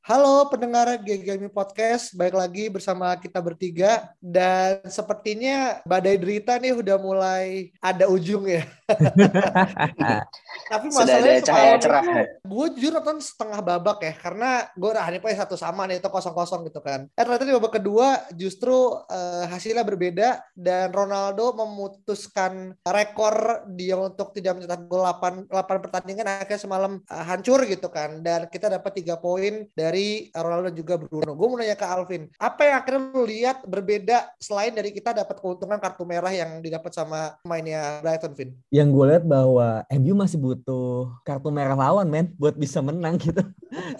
Halo pendengar GGMI Podcast, baik lagi bersama kita bertiga dan sepertinya badai derita nih udah mulai ada ujung ya. Tapi masalahnya cahaya cerah. gue jujur nonton setengah babak ya karena gue udah ini satu sama nih itu kosong kosong gitu kan. Eh ternyata di babak kedua justru eh, hasilnya berbeda dan Ronaldo memutuskan rekor dia untuk tidak mencetak gol 8, 8 pertandingan akhirnya semalam eh, hancur gitu kan dan kita dapat tiga poin dari Ronaldo dan juga Bruno. Gue mau nanya ke Alvin, apa yang akhirnya lu lihat berbeda selain dari kita dapat keuntungan kartu merah yang didapat sama mainnya Brighton, Vin? yang gue lihat bahwa MU masih butuh kartu merah lawan men buat bisa menang gitu.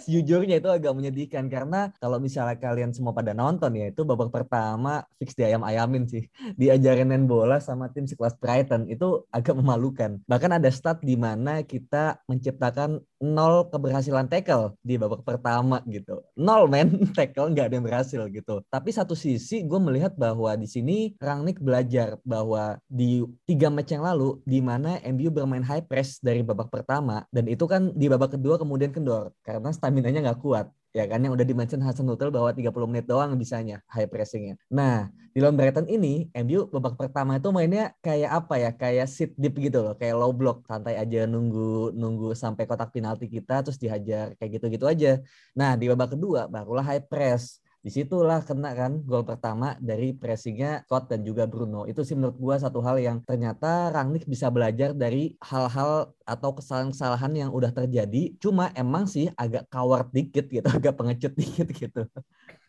Sejujurnya itu agak menyedihkan karena kalau misalnya kalian semua pada nonton ya itu babak pertama fix di ayam-ayamin sih. Diajarin main bola sama tim sekelas Brighton itu agak memalukan. Bahkan ada stat di mana kita menciptakan nol keberhasilan tackle di babak pertama gitu. Nol men tackle nggak ada yang berhasil gitu. Tapi satu sisi gue melihat bahwa di sini Rangnick belajar bahwa di tiga match yang lalu di mana MU bermain high press dari babak pertama dan itu kan di babak kedua kemudian kendor karena stamina-nya nggak kuat ya kan yang udah dimention Hasan Hutel bahwa 30 menit doang bisanya high pressingnya. Nah di lawan Brighton ini MU babak pertama itu mainnya kayak apa ya kayak sit deep gitu loh kayak low block santai aja nunggu nunggu sampai kotak penalti kita terus dihajar kayak gitu-gitu aja. Nah di babak kedua barulah high press di situlah kena kan gol pertama dari pressingnya Scott dan juga Bruno. Itu sih menurut gua satu hal yang ternyata Rangnick bisa belajar dari hal-hal atau kesalahan-kesalahan yang udah terjadi. Cuma emang sih agak coward dikit gitu agak pengecut dikit gitu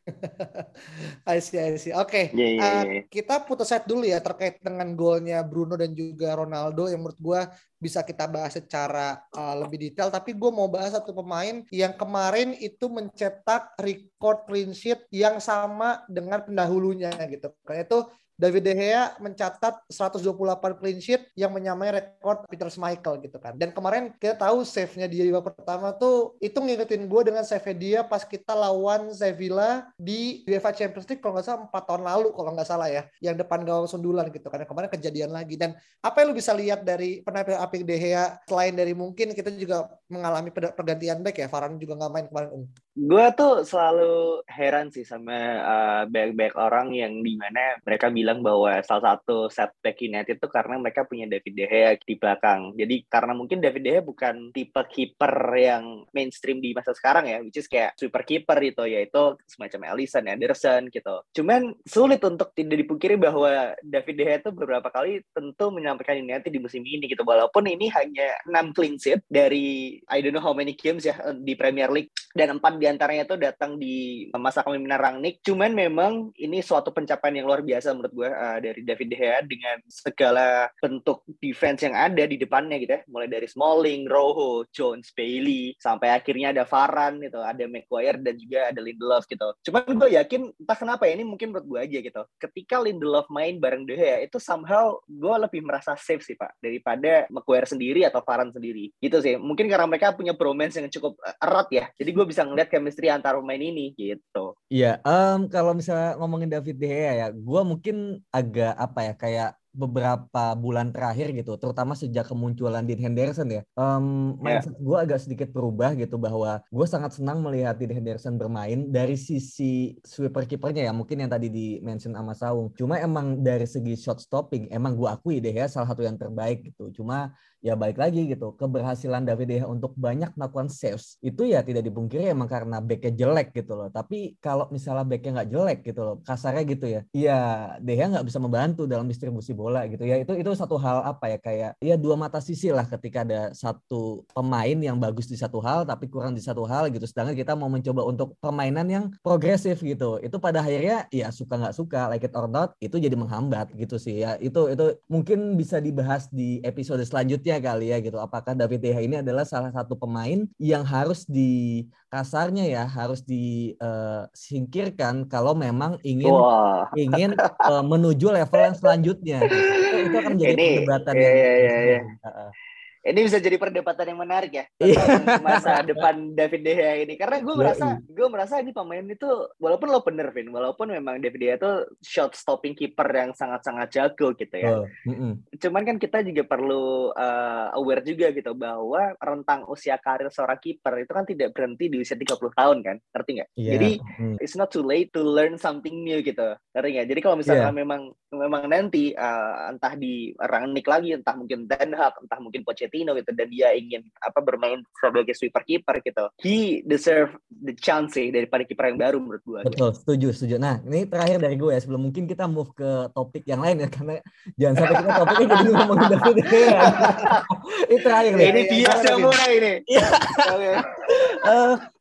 I see, I see. Oke, Iya, iya, eh, iya. kita putus set dulu ya terkait dengan golnya Bruno dan juga Ronaldo yang menurut gua bisa kita bahas secara eh, lebih detail. Tapi gue mau bahas satu pemain yang kemarin itu mencetak record clean sheet yang sama dengan pendahulunya gitu. Karena itu David De Gea mencatat 128 clean sheet yang menyamai rekor Peter Schmeichel gitu kan. Dan kemarin kita tahu save-nya dia di babak pertama tuh itu ngingetin gue dengan save dia pas kita lawan Sevilla di UEFA Champions League kalau nggak salah 4 tahun lalu kalau nggak salah ya. Yang depan gawang sundulan gitu. Karena kemarin kejadian lagi. Dan apa yang lu bisa lihat dari penampilan Apik De Gea selain dari mungkin kita juga mengalami per- pergantian back ya. Varane juga nggak main kemarin. Um. Gue tuh selalu heran sih sama uh, banyak-banyak orang yang di mana mereka bilang bahwa salah satu setback United itu karena mereka punya David De Gea di belakang. Jadi karena mungkin David De Gea bukan tipe kiper yang mainstream di masa sekarang ya, which is kayak super kiper itu yaitu semacam Alisson, Anderson gitu. Cuman sulit untuk tidak dipungkiri bahwa David De Gea itu beberapa kali tentu menyampaikan United di musim ini gitu. Walaupun ini hanya 6 clean sheet dari I don't know how many games ya di Premier League dan empat di antaranya itu datang di masa kepemimpinan Rangnick. Cuman memang ini suatu pencapaian yang luar biasa menurut gue uh, dari David De Gea dengan segala bentuk defense yang ada di depannya gitu ya. Mulai dari Smalling, Rojo, Jones, Bailey, sampai akhirnya ada Varane gitu, ada Maguire dan juga ada Lindelof gitu. Cuman gue yakin entah kenapa ya ini mungkin menurut gue aja gitu. Ketika Lindelof main bareng De Gea itu somehow gue lebih merasa safe sih Pak daripada Maguire sendiri atau Varane sendiri. Gitu sih. Mungkin karena mereka punya bromance yang cukup uh, erat ya. Jadi gue bisa ngeliat chemistry antar pemain ini gitu. Iya, em, kalau misalnya ngomongin David De Gea ya, gue mungkin agak apa ya kayak beberapa bulan terakhir gitu, terutama sejak kemunculan Dean Henderson ya, em, mindset gue agak sedikit berubah gitu bahwa gue sangat senang melihat Dean Henderson bermain dari sisi sweeper kipernya ya, mungkin yang tadi di mention sama Saung. Cuma emang dari segi shot stopping, emang gue akui De Gea salah satu yang terbaik gitu. Cuma ya balik lagi gitu. Keberhasilan David De Gea untuk banyak melakukan saves itu ya tidak dipungkiri emang karena backnya jelek gitu loh. Tapi kalau misalnya backnya nggak jelek gitu loh kasarnya gitu ya ya De Gea nggak bisa membantu dalam distribusi bola gitu ya. Itu itu satu hal apa ya kayak ya dua mata sisi lah ketika ada satu pemain yang bagus di satu hal tapi kurang di satu hal gitu. Sedangkan kita mau mencoba untuk permainan yang progresif gitu. Itu pada akhirnya ya suka nggak suka like it or not itu jadi menghambat gitu sih ya. Itu itu mungkin bisa dibahas di episode selanjutnya selanjutnya kali ya gitu. Apakah David De Gea ini adalah salah satu pemain yang harus di kasarnya ya harus disingkirkan kalau memang ingin Wah. ingin uh, menuju level yang selanjutnya. Itu, itu akan menjadi perdebatan iya, yang iya, iya. Ini bisa jadi perdebatan yang menarik ya Iya. masa depan David De Gea ini. Karena gue merasa, gue merasa ini pemain itu walaupun lo bener, Vin, walaupun memang David De Gea itu shot stopping keeper yang sangat-sangat jago gitu ya. Oh. Cuman kan kita juga perlu uh, aware juga gitu bahwa rentang usia karir seorang kiper itu kan tidak berhenti di usia 30 tahun kan, ngerti nggak? Iya. Jadi Mm. it's not too late to learn something new gitu, ngerti nggak? Jadi kalau misalnya memang memang nanti uh, entah di Rangnick lagi, entah mungkin Ten Hag, entah mungkin Pochettino gitu, dan dia ingin apa bermain sebagai sweeper kiper gitu, he deserve the chance sih daripada kiper yang baru menurut gua. gitu. Betul, setuju, setuju. Nah, ini terakhir dari gue ya, sebelum mungkin kita move ke topik yang lain ya, karena jangan sampai kita topiknya jadi ngomongin David De Gea. ini terakhir nih. Ini bias yang mulai ini. Iya. Oke.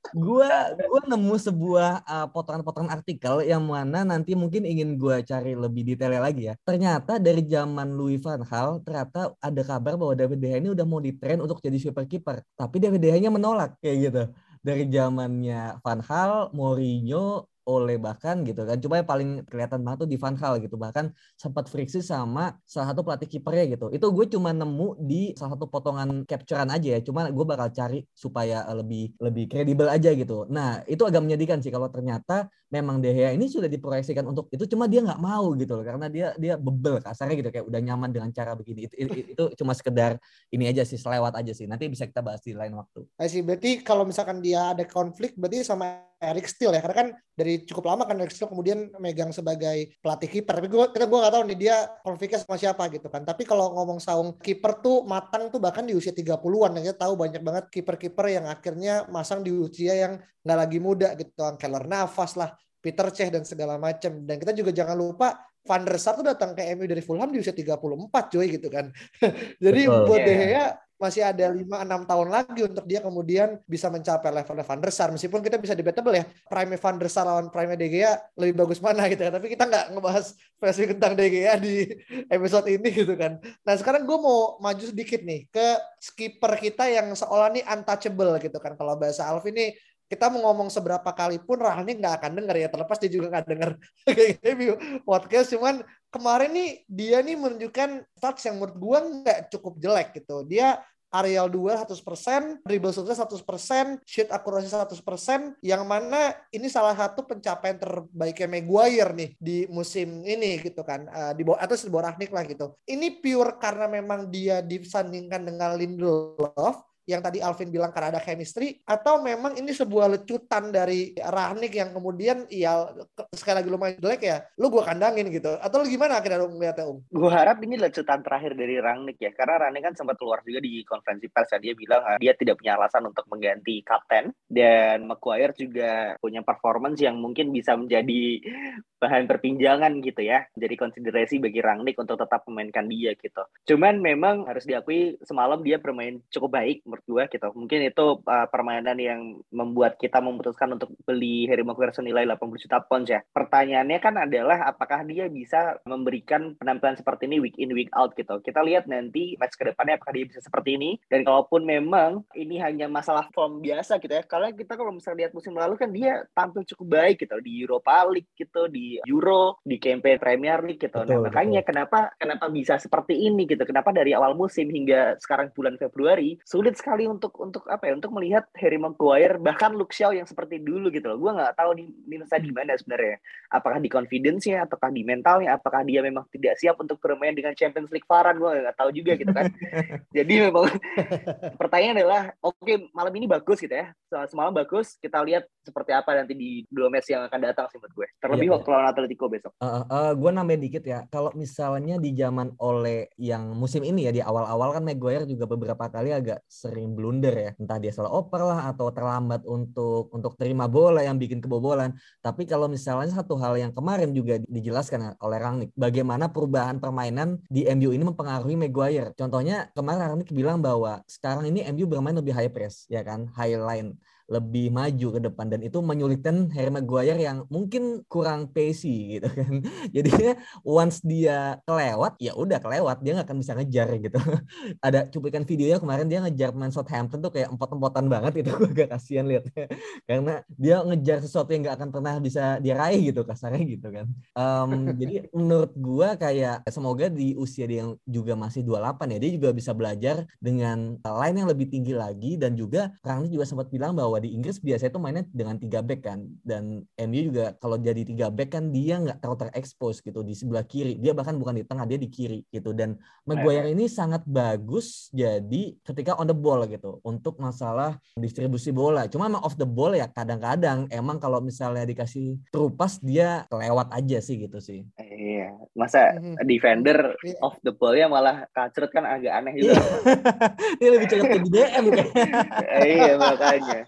Gua gua nemu sebuah uh, potongan-potongan artikel yang mana nanti mungkin ingin gua cari lebih detailnya lagi ya. Ternyata dari zaman Louis van Gaal ternyata ada kabar bahwa David De Gea ini udah mau ditrain untuk jadi super keeper, tapi David De Gea-nya menolak kayak gitu. Dari zamannya Van Gaal, Mourinho, oleh bahkan gitu kan cuma yang paling kelihatan banget tuh di Van Gaal gitu bahkan sempat friksi sama salah satu pelatih kipernya gitu. Itu gue cuma nemu di salah satu potongan capturean aja ya cuma gue bakal cari supaya eh, lebih lebih kredibel aja gitu. Nah itu agak menyedihkan sih kalau ternyata memang De Gea ini sudah diproyeksikan untuk itu cuma dia nggak mau gitu loh karena dia dia bebel kasarnya gitu kayak udah nyaman dengan cara begini. Itu, itu, itu cuma sekedar ini aja sih selewat aja sih. Nanti bisa kita bahas di lain waktu. See. Berarti kalau misalkan dia ada konflik berarti sama Eric Steele ya karena kan dari cukup lama kan Eric Steele kemudian megang sebagai pelatih kiper. Tapi gue kita gue nggak tahu nih dia konfliknya sama siapa gitu kan. Tapi kalau ngomong saung kiper tuh matang tuh bahkan di usia 30-an ya kita tahu banyak banget kiper-kiper yang akhirnya masang di usia yang nggak lagi muda gitu Keller Navas lah Peter Cech dan segala macam dan kita juga jangan lupa Van der Sar tuh datang ke MU dari Fulham di usia 34 coy gitu kan. Jadi Betul. buat Iya. De Gea masih ada 5-6 tahun lagi untuk dia kemudian bisa mencapai level Van der Sar. Meskipun kita bisa debatable ya prime Van der Sar lawan prime De Gea lebih bagus mana gitu kan. Tapi kita nggak ngebahas spesifik tentang De Gea di episode ini gitu kan. Nah sekarang gue mau maju sedikit nih ke skipper kita yang seolah nih untouchable gitu kan. Kalau bahasa Alvin nih kita mau ngomong seberapa kali pun Rahani nggak akan denger ya. Terlepas dia juga nggak denger. Review podcast cuman kemarin nih dia nih menunjukkan stats yang menurut gua nggak cukup jelek gitu. Dia aerial duel 100%, dribble sukses 100%, shoot akurasi 100%, yang mana ini salah satu pencapaian terbaiknya Maguire nih di musim ini gitu kan, Eh, di bawah atau di bawah Rangnick lah gitu. Ini pure karena memang dia disandingkan dengan Lindelof, yang tadi Alvin bilang karena ada chemistry atau memang ini sebuah lecutan dari Rahnik yang kemudian ya sekali lagi lumayan jelek ya lu gua kandangin gitu atau lu gimana akhirnya lu ngeliatnya Um? Gue harap ini lecutan terakhir dari Rangnick ya, karena Rangnick kan sempat keluar juga di konferensi pers ya. Dia bilang ah, dia tidak punya alasan untuk mengganti kapten dan Maguire juga punya performance yang mungkin bisa menjadi bahan perbincangan gitu ya, jadi konsiderasi bagi Rangnick untuk tetap memainkan dia gitu. Cuman memang harus diakui semalam dia bermain cukup baik menurut gue gitu. Mungkin itu uh, permainan yang membuat kita memutuskan untuk beli Harry Maguire senilai 80 juta pounds ya. Pertanyaannya kan adalah apakah dia bisa memberikan penampilan seperti ini week in week out gitu. Kita lihat nanti match ke depannya apakah dia bisa seperti ini dan kalaupun memang ini hanya masalah form biasa gitu ya. Karena kita kalau misalnya lihat musim lalu kan dia tampil cukup baik gitu di Europa League gitu, di Euro, di campaign Premier League gitu. Betul, nah, makanya kenapa kenapa bisa seperti ini gitu. Kenapa dari awal musim hingga sekarang bulan Februari sulit sekali untuk untuk apa ya untuk melihat Harry Maguire bahkan Luke Shaw yang seperti dulu gitu loh. Gue nggak tahu di minusnya di mana sebenarnya. Apakah di confidence-nya, ataukah di mentalnya, apakah dia memang tidak siap untuk bermain dengan Champions League Varan, gue nggak tahu juga gitu kan. Jadi memang pertanyaan adalah, oke malam ini bagus gitu ya, semalam bagus, kita lihat seperti apa nanti di dua match yang akan datang sih menurut gue. Terlebih Iya, waktu lawan Atletico besok. gue nambahin dikit ya. Kalau misalnya di zaman oleh yang musim ini ya di awal-awal kan Maguire juga beberapa kali agak sering blunder ya. Entah dia salah oper lah atau terlambat untuk untuk terima bola yang bikin kebobolan. Tapi kalau misalnya satu hal yang kemarin juga dijelaskan ya oleh Rangnick, bagaimana perubahan permainan di MU ini mempengaruhi Maguire. Contohnya kemarin Rangnick bilang bahwa sekarang ini MU bermain lebih high press ya kan, high line lebih maju ke depan dan itu menyulitkan Harry Maguire yang mungkin kurang pacey gitu kan. Jadinya once dia kelewat ya udah kelewat dia nggak akan bisa ngejar gitu. Ada cuplikan videonya kemarin dia ngejar pemain Southampton tuh kayak empot-empotan banget itu gue agak kasihan liatnya karena dia ngejar sesuatu yang nggak akan pernah bisa diraih gitu kasarnya gitu kan. Um, jadi menurut gue kayak semoga di usia dia yang juga masih 28 ya dia juga bisa belajar dengan line yang lebih tinggi lagi dan juga Rangnick juga sempat bilang bahwa di Inggris biasanya itu mainnya dengan tiga back kan. Dan MU juga kalau jadi tiga back kan dia nggak terlalu terekspos gitu di sebelah kiri. Dia bahkan bukan di tengah dia di kiri gitu. Dan Maguire ini sangat bagus jadi ketika on the ball gitu untuk masalah distribusi bola. Cuma emang off the ball ya kadang-kadang. Emang kalau misalnya dikasih terupas dia kelewat aja sih gitu sih. Iya masa mm-hmm. defender yeah. off the ball ya malah kacret kan agak aneh juga dia lebih cepat di DM kan. Iya makanya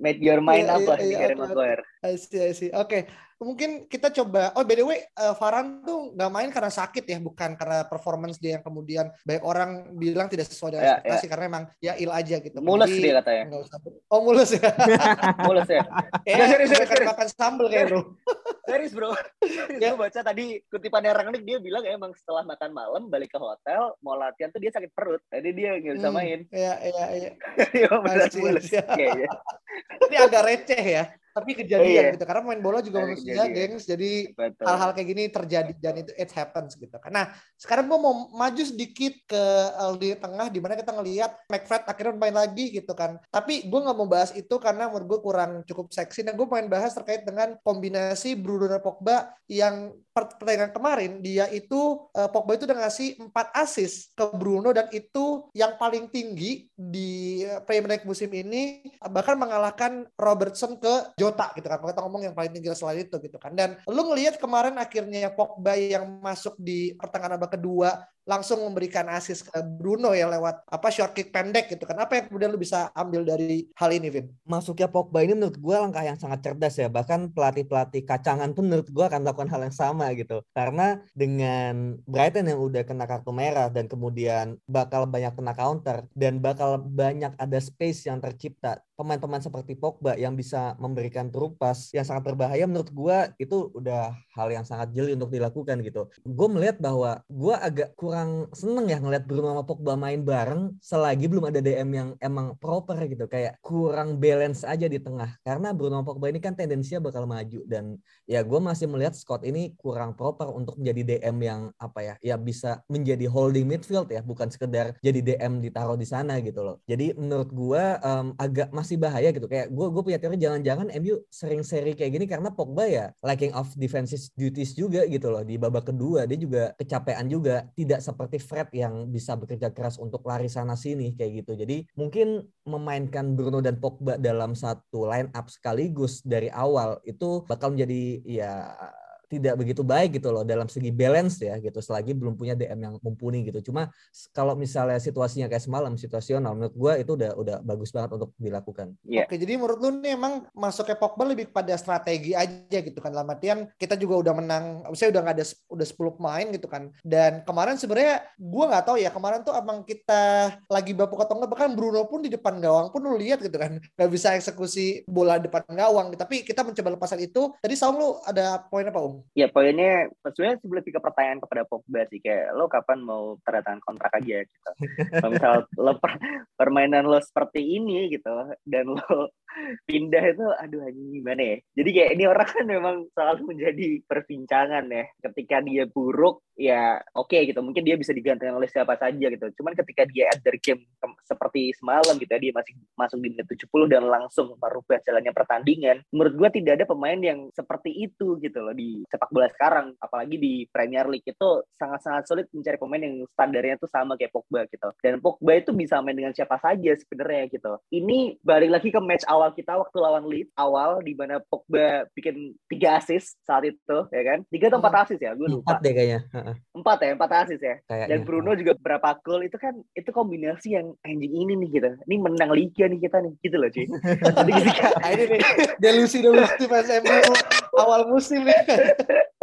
made your mind yeah, apa yeah, nih Harry Maguire I see, I see. Oke, okay mungkin kita coba. Oh, by the way, uh, Farhan tuh nggak main karena sakit ya, bukan karena performance dia yang kemudian banyak orang bilang tidak sesuai dengan ya, ekspektasi ya. karena emang ya il aja gitu. Mulus Jadi, dia katanya. Usah... Oh, mulus ya. mulus ya. Eh, serius, serius, serius. makan sambel kayak bro. Serius bro. ya. Gue baca tadi kutipan Rangnick dia bilang emang setelah makan malam balik ke hotel mau latihan tuh dia sakit perut. Jadi dia nggak bisa hmm, main. Iya, iya, iya. Iya, benar mulus. Ini agak receh ya tapi kejadian oh, iya. gitu karena main bola juga manusia gengs jadi hal-hal kayak gini terjadi dan itu it happens gitu. Nah sekarang gue mau maju sedikit ke LD tengah di mana kita ngelihat McFred akhirnya main lagi gitu kan. Tapi gue nggak mau bahas itu karena menurut gue kurang cukup seksi. Dan gue main bahas terkait dengan kombinasi Bruno dan Pogba yang pertandingan kemarin dia itu uh, Pogba itu udah ngasih 4 assist ke Bruno dan itu yang paling tinggi di Premier League musim ini bahkan mengalahkan Robertson ke Jota gitu kan. Kita ngomong yang paling tinggi selain itu gitu kan. Dan lu ngelihat kemarin akhirnya Pogba yang masuk di pertengahan babak kedua langsung memberikan asis ke Bruno ya lewat apa short kick pendek gitu kan. Apa yang kemudian lu bisa ambil dari hal ini, Vin? Masuknya Pogba ini menurut gue langkah yang sangat cerdas ya. Bahkan pelatih-pelatih kacangan pun menurut gue akan melakukan hal yang sama gitu. Karena dengan Brighton yang udah kena kartu merah dan kemudian bakal banyak kena counter dan bakal banyak ada space yang tercipta pemain-pemain seperti Pogba yang bisa memberikan terupas yang sangat berbahaya menurut gue itu udah hal yang sangat jeli untuk dilakukan gitu. Gue melihat bahwa gue agak kurang kurang seneng ya ngeliat Bruno sama Pogba main bareng selagi belum ada DM yang emang proper gitu. Kayak kurang balance aja di tengah. Karena Bruno sama Pogba ini kan tendensinya bakal maju. Dan ya gue masih melihat Scott ini kurang proper untuk menjadi DM yang apa ya ya bisa menjadi holding midfield ya bukan sekedar jadi DM ditaruh di sana gitu loh. Jadi menurut gue um, agak masih bahaya gitu. Kayak gue gue punya teori jangan-jangan MU sering seri kayak gini karena Pogba ya lacking of defensive duties juga gitu loh di babak kedua. Dia juga kecapean juga tidak seperti Fred yang bisa bekerja keras untuk lari sana sini kayak gitu. Jadi mungkin memainkan Bruno dan Pogba dalam satu line up sekaligus dari awal itu bakal menjadi ya tidak begitu baik gitu loh dalam segi balance ya gitu selagi belum punya DM yang mumpuni gitu. Cuma kalau misalnya situasinya kayak semalam situasional menurut gue itu udah udah bagus banget untuk dilakukan. Yeah. Oke, jadi menurut lu nih emang masuknya Pogba lebih pada strategi aja gitu kan. Dalam artian kita juga udah menang, saya udah nggak ada udah 10 pemain gitu kan. Dan kemarin sebenarnya gue nggak tahu ya kemarin tuh emang kita lagi bapuk atau enggak bahkan Bruno pun di depan gawang pun lu lihat gitu kan nggak bisa eksekusi bola depan gawang. Tapi kita mencoba lepasan itu. Tadi Saung lu ada poin apa Om? Ya poinnya sebenarnya lebih ke pertanyaan kepada Pogba sih kayak lo kapan mau tanda kontrak aja gitu. Kalau misal lo per, permainan lo seperti ini gitu dan lo pindah itu aduh gimana ya. Jadi kayak ini orang kan memang selalu menjadi perbincangan ya. Ketika dia buruk ya oke okay, gitu mungkin dia bisa digantikan oleh siapa saja gitu. Cuman ketika dia at their game seperti semalam gitu ya dia masih masuk di menit 70 dan langsung merubah jalannya pertandingan. Menurut gua tidak ada pemain yang seperti itu gitu loh di sepak bola sekarang apalagi di Premier League itu sangat-sangat sulit mencari pemain yang standarnya tuh sama kayak Pogba gitu dan Pogba itu bisa main dengan siapa saja sebenarnya gitu ini balik lagi ke match awal kita waktu lawan Leeds awal di mana Pogba bikin tiga assist saat itu ya kan? Tiga atau empat assist ya? Gue lupa. Empat deh kayaknya. Empat ya? Empat assist ya? Kayaknya. dan Bruno juga berapa gol itu kan itu kombinasi yang anjing ini nih gitu. Ini menang liga nih kita nih gitu loh cuy. Jadi ketika ini nih delusi delusi pas MU awal musim nih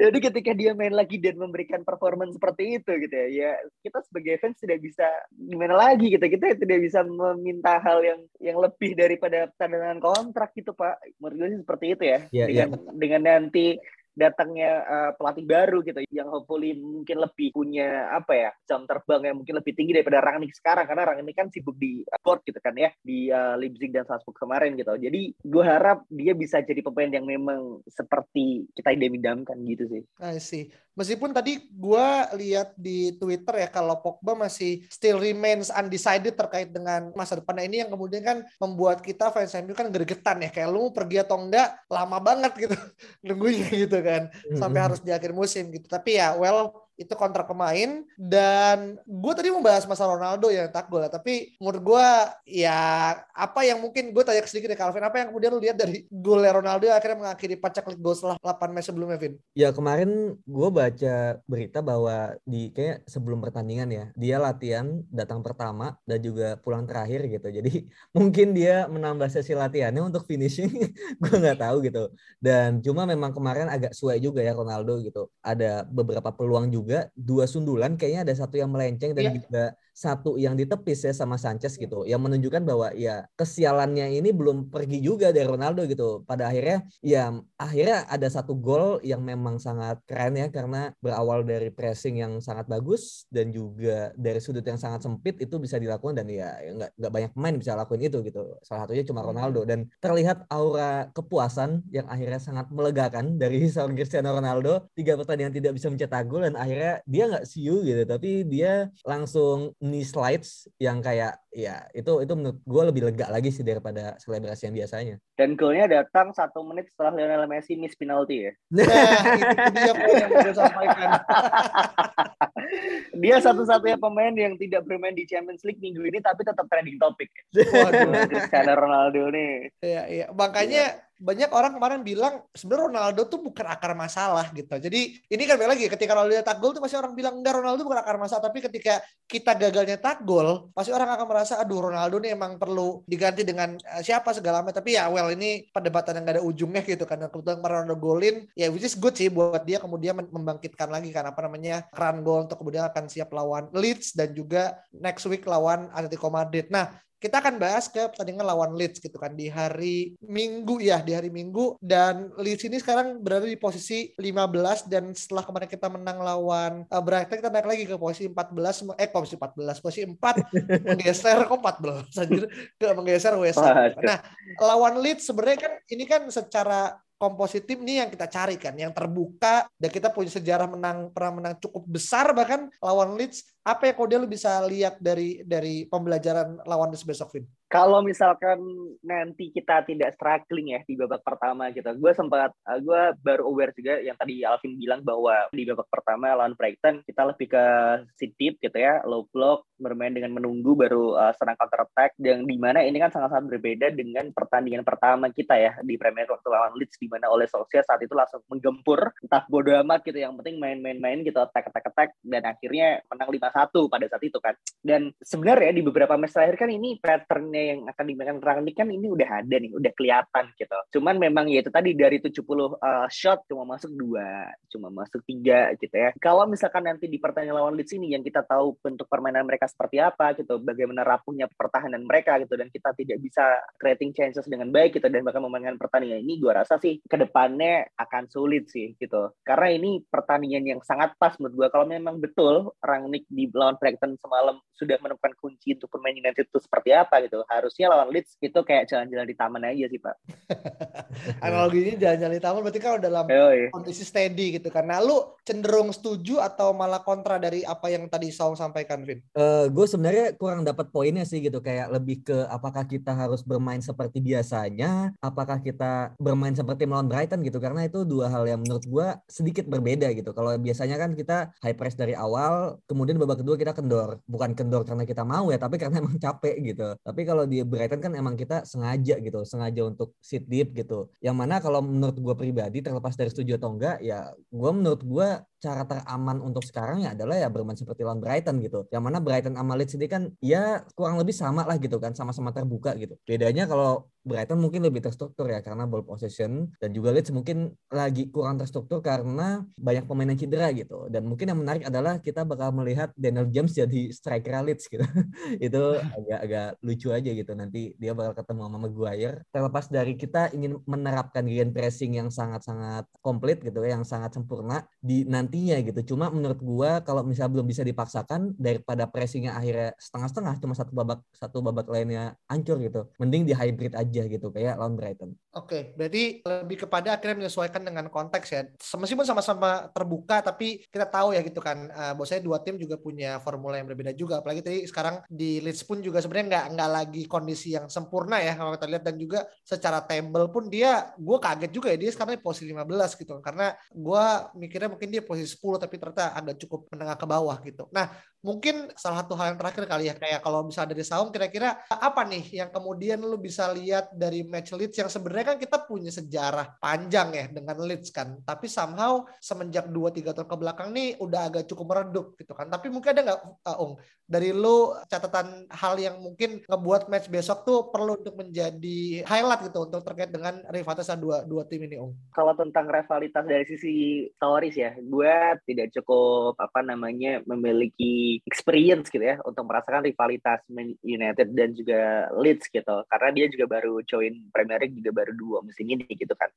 Jadi ketika dia main lagi dan memberikan performance seperti itu gitu ya, ya kita sebagai fans tidak bisa gimana lagi gitu. Kita tidak bisa meminta hal yang yang lebih daripada tanda tangan kontrak gitu Pak. Menurut gue sih seperti itu ya. Iya, dengan dengan nanti datangnya uh, pelatih baru gitu yang hopefully mungkin lebih punya apa ya jam terbang yang mungkin lebih tinggi daripada Rangnick sekarang. Karena Rangnick kan sibuk di board gitu kan ya di uh, Leipzig dan Salzburg kemarin gitu. Jadi gue harap dia bisa jadi pemain yang memang seperti kita idam-idamkan gitu sih. I see. Meskipun tadi gue lihat di Twitter ya kalau Pogba masih still remains undecided terkait dengan masa depannya ini yang kemudian kan membuat kita fans MU kan gergetan ya. Kayak lu pergi atau enggak lama banget gitu nunggunya gitu kan sampai harus di akhir musim gitu. Tapi ya well itu kontrak pemain dan gue tadi membahas masalah Ronaldo yang tak gol tapi menurut gue ya apa yang mungkin gue tanya sedikit ya Calvin apa yang kemudian lu lihat dari gol Ronaldo yang akhirnya mengakhiri pacak league goal setelah 8 match sebelumnya Vin? Ya kemarin gue baca berita bahwa di kayak sebelum pertandingan ya dia latihan datang pertama dan juga pulang terakhir gitu. Jadi mungkin dia menambah sesi latihannya untuk finishing gue nggak tahu gitu. Dan cuma memang kemarin agak suai juga ya Ronaldo gitu. Ada beberapa peluang juga juga dua sundulan kayaknya ada satu yang melenceng dan yeah. juga satu yang ditepis ya sama Sanchez gitu yang menunjukkan bahwa ya kesialannya ini belum pergi juga dari Ronaldo gitu. Pada akhirnya ya akhirnya ada satu gol yang memang sangat keren ya karena berawal dari pressing yang sangat bagus dan juga dari sudut yang sangat sempit itu bisa dilakukan dan ya, nggak nggak banyak pemain bisa lakuin itu gitu. Salah satunya cuma Ronaldo dan terlihat aura kepuasan yang akhirnya sangat melegakan dari seorang Cristiano Ronaldo. Tiga pertandingan tidak bisa mencetak gol dan akhirnya dia nggak siu gitu tapi dia langsung knee slides yang kayak ya itu itu menurut gue lebih lega lagi sih daripada selebrasi yang biasanya. Dan golnya datang satu menit setelah Lionel Messi miss penalti ya. Nah, itu dia yang mau sampaikan. dia satu-satunya pemain yang tidak bermain di Champions League minggu ini tapi tetap trending topik. Waduh, Cristiano Ronaldo nih. Iya, iya. Makanya banyak orang kemarin bilang sebenarnya Ronaldo tuh bukan akar masalah gitu. Jadi ini kan lagi ketika Ronaldo tak gol tuh pasti orang bilang enggak Ronaldo bukan akar masalah, tapi ketika kita gagalnya tak gol, pasti orang akan merasa aduh Ronaldo nih emang perlu diganti dengan uh, siapa segala macam. Tapi ya well ini perdebatan yang gak ada ujungnya gitu karena kebetulan Ronaldo golin ya which is good sih buat dia kemudian membangkitkan lagi kan apa namanya keran gol untuk kemudian akan siap lawan Leeds dan juga next week lawan Atletico Madrid. Nah, kita akan bahas ke pertandingan lawan Leeds gitu kan di hari Minggu ya di hari Minggu. Dan Leeds ini sekarang berada di posisi 15 dan setelah kemarin kita menang lawan uh, Brighton kita naik lagi ke posisi 14 eh posisi 14 posisi 4 menggeser. Kok 14 anjir? Ke menggeser West Ham. Nah, lawan Leeds sebenarnya kan ini kan secara komposisi tim nih yang kita cari kan, yang terbuka dan kita punya sejarah menang pernah menang cukup besar bahkan lawan Leeds. Apa yang kau dia lu bisa lihat dari dari pembelajaran lawan Leeds besok, Vin? Kalau misalkan nanti kita tidak struggling ya di babak pertama gitu, gue sempat, uh, gue baru aware juga yang tadi Alvin bilang bahwa di babak pertama lawan Brighton kita lebih ke sit gitu ya, low block, bermain dengan menunggu baru uh, serang counter attack, yang di mana ini kan sangat-sangat berbeda dengan pertandingan pertama kita ya di Premier waktu lawan Leeds, di mana oleh Solskjaer saat itu langsung menggempur, entah bodo amat gitu, yang penting main-main-main gitu, attack-attack-attack, dan akhirnya menang 5-1 pada saat itu kan. Dan sebenarnya di beberapa match terakhir kan ini patternnya yang akan dimainkan Rangnick kan ini udah ada nih, udah kelihatan gitu. Cuman memang ya itu tadi dari 70 uh, eh, shot cuma masuk dua, cuma masuk tiga gitu ya. Kalau misalkan nanti di pertandingan lawan Leeds ini yang kita tahu bentuk permainan mereka seperti apa gitu, bagaimana rapuhnya pertahanan mereka gitu dan kita tidak bisa creating chances dengan baik gitu dan bahkan memainkan pertandingan ini gua rasa sih ke depannya akan sulit sih gitu. Karena ini pertandingan yang sangat pas menurut gua kalau memang betul Rangnick di lawan Brighton semalam sudah menemukan kunci untuk permainan United itu seperti apa gitu harusnya lawan Leeds itu kayak jalan-jalan di taman aja sih pak. Analoginya jalan-jalan di taman berarti kalau dalam Yoi. kondisi steady gitu kan. Nah lu cenderung setuju atau malah kontra dari apa yang tadi Saung sampaikan Vin? Uh, gue sebenarnya kurang dapat poinnya sih gitu kayak lebih ke apakah kita harus bermain seperti biasanya apakah kita bermain seperti melawan Brighton gitu karena itu dua hal yang menurut gue sedikit berbeda gitu. Kalau biasanya kan kita high press dari awal kemudian babak kedua kita kendor. Bukan kendor karena kita mau ya tapi karena emang capek gitu. Tapi kalau kalau di Brighton kan emang kita sengaja gitu, sengaja untuk sit deep gitu. Yang mana kalau menurut gue pribadi terlepas dari setuju atau enggak, ya gue menurut gue cara teraman untuk sekarang ya adalah ya bermain seperti lawan Brighton gitu. Yang mana Brighton sama Leeds ini kan ya kurang lebih sama lah gitu kan, sama-sama terbuka gitu. Bedanya kalau Brighton mungkin lebih terstruktur ya karena ball possession dan juga Leeds mungkin lagi kurang terstruktur karena banyak pemain yang cedera gitu. Dan mungkin yang menarik adalah kita bakal melihat Daniel James jadi striker Leeds gitu. itu agak-agak lucu aja gitu nanti dia bakal ketemu sama Maguire. Terlepas dari kita ingin menerapkan gen pressing yang sangat-sangat komplit gitu yang sangat sempurna di nantinya gitu. Cuma menurut gua kalau misalnya belum bisa dipaksakan daripada pressingnya akhirnya setengah-setengah cuma satu babak satu babak lainnya hancur gitu. Mending di hybrid aja aja gitu kayak lawan Brighton. Oke, berarti lebih kepada akhirnya menyesuaikan dengan konteks ya. Meskipun sama-sama terbuka tapi kita tahu ya gitu kan. Uh, bahwasanya dua tim juga punya formula yang berbeda juga. Apalagi tadi sekarang di Leeds pun juga sebenarnya nggak nggak lagi kondisi yang sempurna ya kalau kita lihat dan juga secara table pun dia gue kaget juga ya dia sekarang di posisi 15 gitu karena gue mikirnya mungkin dia posisi 10 tapi ternyata agak cukup menengah ke bawah gitu. Nah, mungkin salah satu hal yang terakhir kali ya kayak kalau misalnya dari Saung kira-kira apa nih yang kemudian lu bisa lihat dari match Leeds yang sebenarnya kan kita punya sejarah panjang ya dengan Leeds kan. Tapi somehow semenjak 2-3 tahun ke belakang nih udah agak cukup meredup gitu kan. Tapi mungkin ada nggak uh, Ung? Dari lu catatan hal yang mungkin ngebuat match besok tuh perlu untuk menjadi highlight gitu untuk terkait dengan rivalitas dua dua tim ini Ung? Kalau tentang rivalitas dari sisi stories ya gue tidak cukup apa namanya memiliki experience gitu ya untuk merasakan rivalitas United dan juga Leeds gitu. Karena dia juga baru join Premier League juga baru dua musim ini gitu kan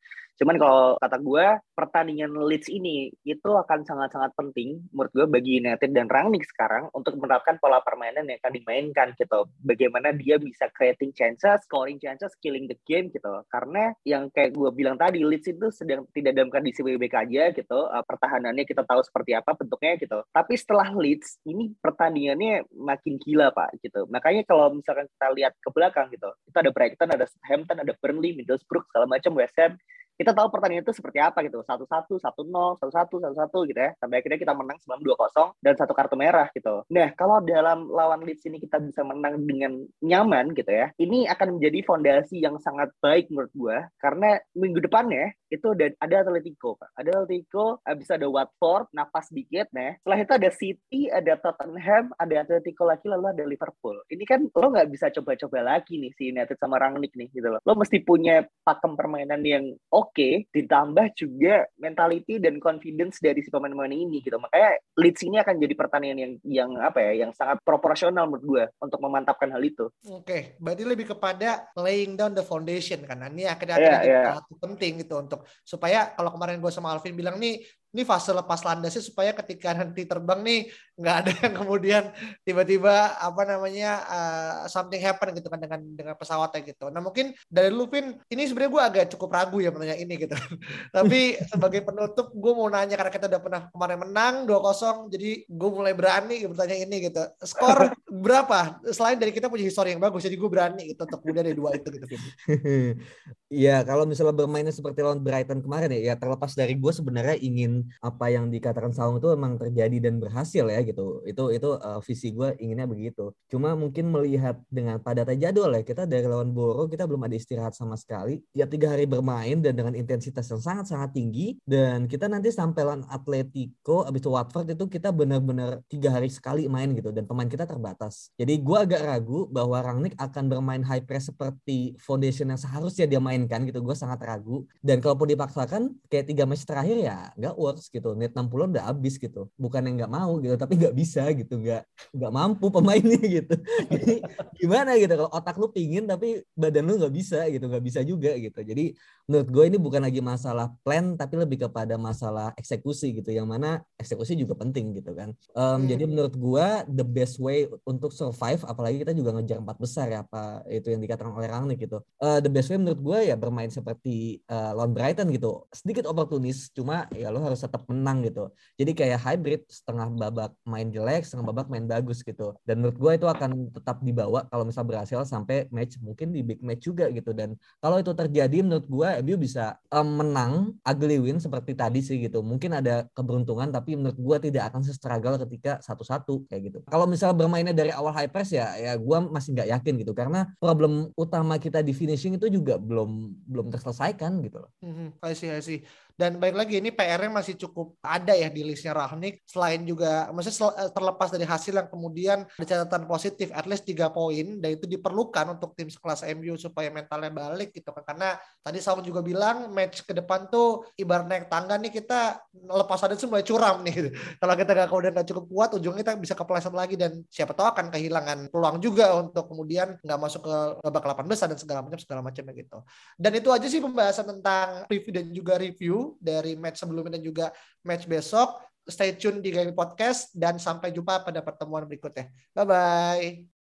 cuman kalau kata gue pertandingan Leeds ini itu akan sangat-sangat penting menurut gue bagi United dan Rangnick sekarang untuk menerapkan pola permainan yang akan dimainkan gitu. Bagaimana dia bisa creating chances scoring chances killing the game gitu. Karena yang kayak gue bilang tadi Leeds itu sedang tidak dalam kondisi baik-baik aja gitu. Uh, pertahanannya kita tahu seperti apa bentuknya gitu. Tapi setelah Leeds ini ini pertandingannya makin gila pak gitu. Makanya kalau misalkan kita lihat ke belakang gitu. Itu ada Brighton ada Southampton ada Burnley Middlesbrough segala macam West Ham kita tahu pertandingan itu seperti apa gitu. Satu satu satu nol satu satu satu satu gitu ya. Sampai akhirnya kita menang sebelum dua kosong dan satu kartu merah gitu. Nah kalau dalam lawan Leeds ini kita bisa menang dengan nyaman gitu ya ini akan menjadi fondasi yang sangat baik menurut gue karena minggu depannya itu ada ada Atletico Pak. ada Atletico habis ada Watford napas dikit nah. Setelah itu ada City ada Tottenham ada Atletico lagi lalu ada Liverpool. Ini kan lo nggak bisa coba-coba lagi nih si United sama Rangnick nih gitu loh. Lo mesti punya pakem permainan yang oke okay, ditambah juga mentality dan confidence dari si pemain-pemain ini gitu. Makanya Leeds ini akan jadi pertandingan yang yang apa ya, yang sangat proporsional menurut gue untuk memantapkan hal itu. Oke, okay, berarti lebih kepada laying down the foundation kan. Nah, ini akhirnya yeah, yeah. satu penting gitu untuk supaya kalau kemarin gue sama Alvin bilang nih ini fase lepas landasnya supaya ketika nanti terbang nih nggak ada yang kemudian tiba-tiba apa namanya uh, something happen gitu kan dengan dengan pesawatnya gitu. Nah mungkin dari Lupin ini sebenarnya gue agak cukup ragu ya menanya ini gitu. Tapi sebagai penutup gue mau nanya karena kita udah pernah kemarin menang 2-0 jadi gue mulai berani bertanya ini gitu. Skor berapa? Selain dari kita punya histori yang bagus jadi gue berani gitu untuk kemudian dari dua itu gitu. Iya kalau misalnya bermainnya seperti lawan Brighton kemarin ya, ya terlepas dari gue sebenarnya ingin apa yang dikatakan Saung itu memang terjadi dan berhasil ya gitu. Itu itu uh, visi gue inginnya begitu. Cuma mungkin melihat dengan padatnya jadwal ya kita dari lawan Boro kita belum ada istirahat sama sekali. Ya tiga hari bermain dan dengan intensitas yang sangat sangat tinggi dan kita nanti sampai lawan Atletico abis itu Watford itu kita benar-benar tiga hari sekali main gitu dan pemain kita terbatas. Jadi gue agak ragu bahwa Rangnick akan bermain high press seperti foundation yang seharusnya dia mainkan gitu. Gue sangat ragu. Dan kalaupun dipaksakan kayak tiga match terakhir ya nggak work works gitu. Net 60 udah habis gitu. Bukan yang nggak mau gitu tapi nggak bisa gitu. Nggak nggak mampu pemainnya gitu. Jadi gimana gitu kalau otak lu pingin tapi badan lu nggak bisa gitu nggak bisa juga gitu. Jadi menurut gue ini bukan lagi masalah plan tapi lebih kepada masalah eksekusi gitu. Yang mana eksekusi juga penting gitu kan. Um, hmm. jadi menurut gue the best way untuk survive apalagi kita juga ngejar empat besar ya apa itu yang dikatakan oleh Rangnick gitu. Uh, the best way menurut gue ya bermain seperti uh, lawan Brighton gitu sedikit oportunis cuma ya lo harus tetap menang gitu. Jadi kayak hybrid setengah babak main jelek, setengah babak main bagus gitu. Dan menurut gue itu akan tetap dibawa kalau misal berhasil sampai match mungkin di big match juga gitu. Dan kalau itu terjadi menurut gue MU bisa um, menang ugly win seperti tadi sih gitu. Mungkin ada keberuntungan tapi menurut gue tidak akan se-struggle ketika satu-satu kayak gitu. Kalau misal bermainnya dari awal high press ya ya gue masih nggak yakin gitu karena problem utama kita di finishing itu juga belum belum terselesaikan gitu loh. Mm -hmm. I see, I see. Dan baik lagi ini PR-nya masih cukup ada ya di listnya Rahnik. Selain juga, maksudnya eh, terlepas dari hasil yang kemudian ada catatan positif, at least tiga poin, dan itu diperlukan untuk tim sekelas MU supaya mentalnya balik gitu kan. Karena tadi Saung juga bilang match ke depan tuh ibarat naik tangga nih kita lepas ada mulai curam nih. Gitu. Kalau kita nggak kemudian nggak cukup kuat, ujungnya kita bisa kepleset lagi dan siapa tahu akan kehilangan peluang juga untuk kemudian nggak masuk ke babak 8 besar dan segala macam segala macam gitu. Dan itu aja sih pembahasan tentang preview dan juga review dari match sebelumnya dan juga match besok. Stay tune di Game Podcast dan sampai jumpa pada pertemuan berikutnya. Bye bye.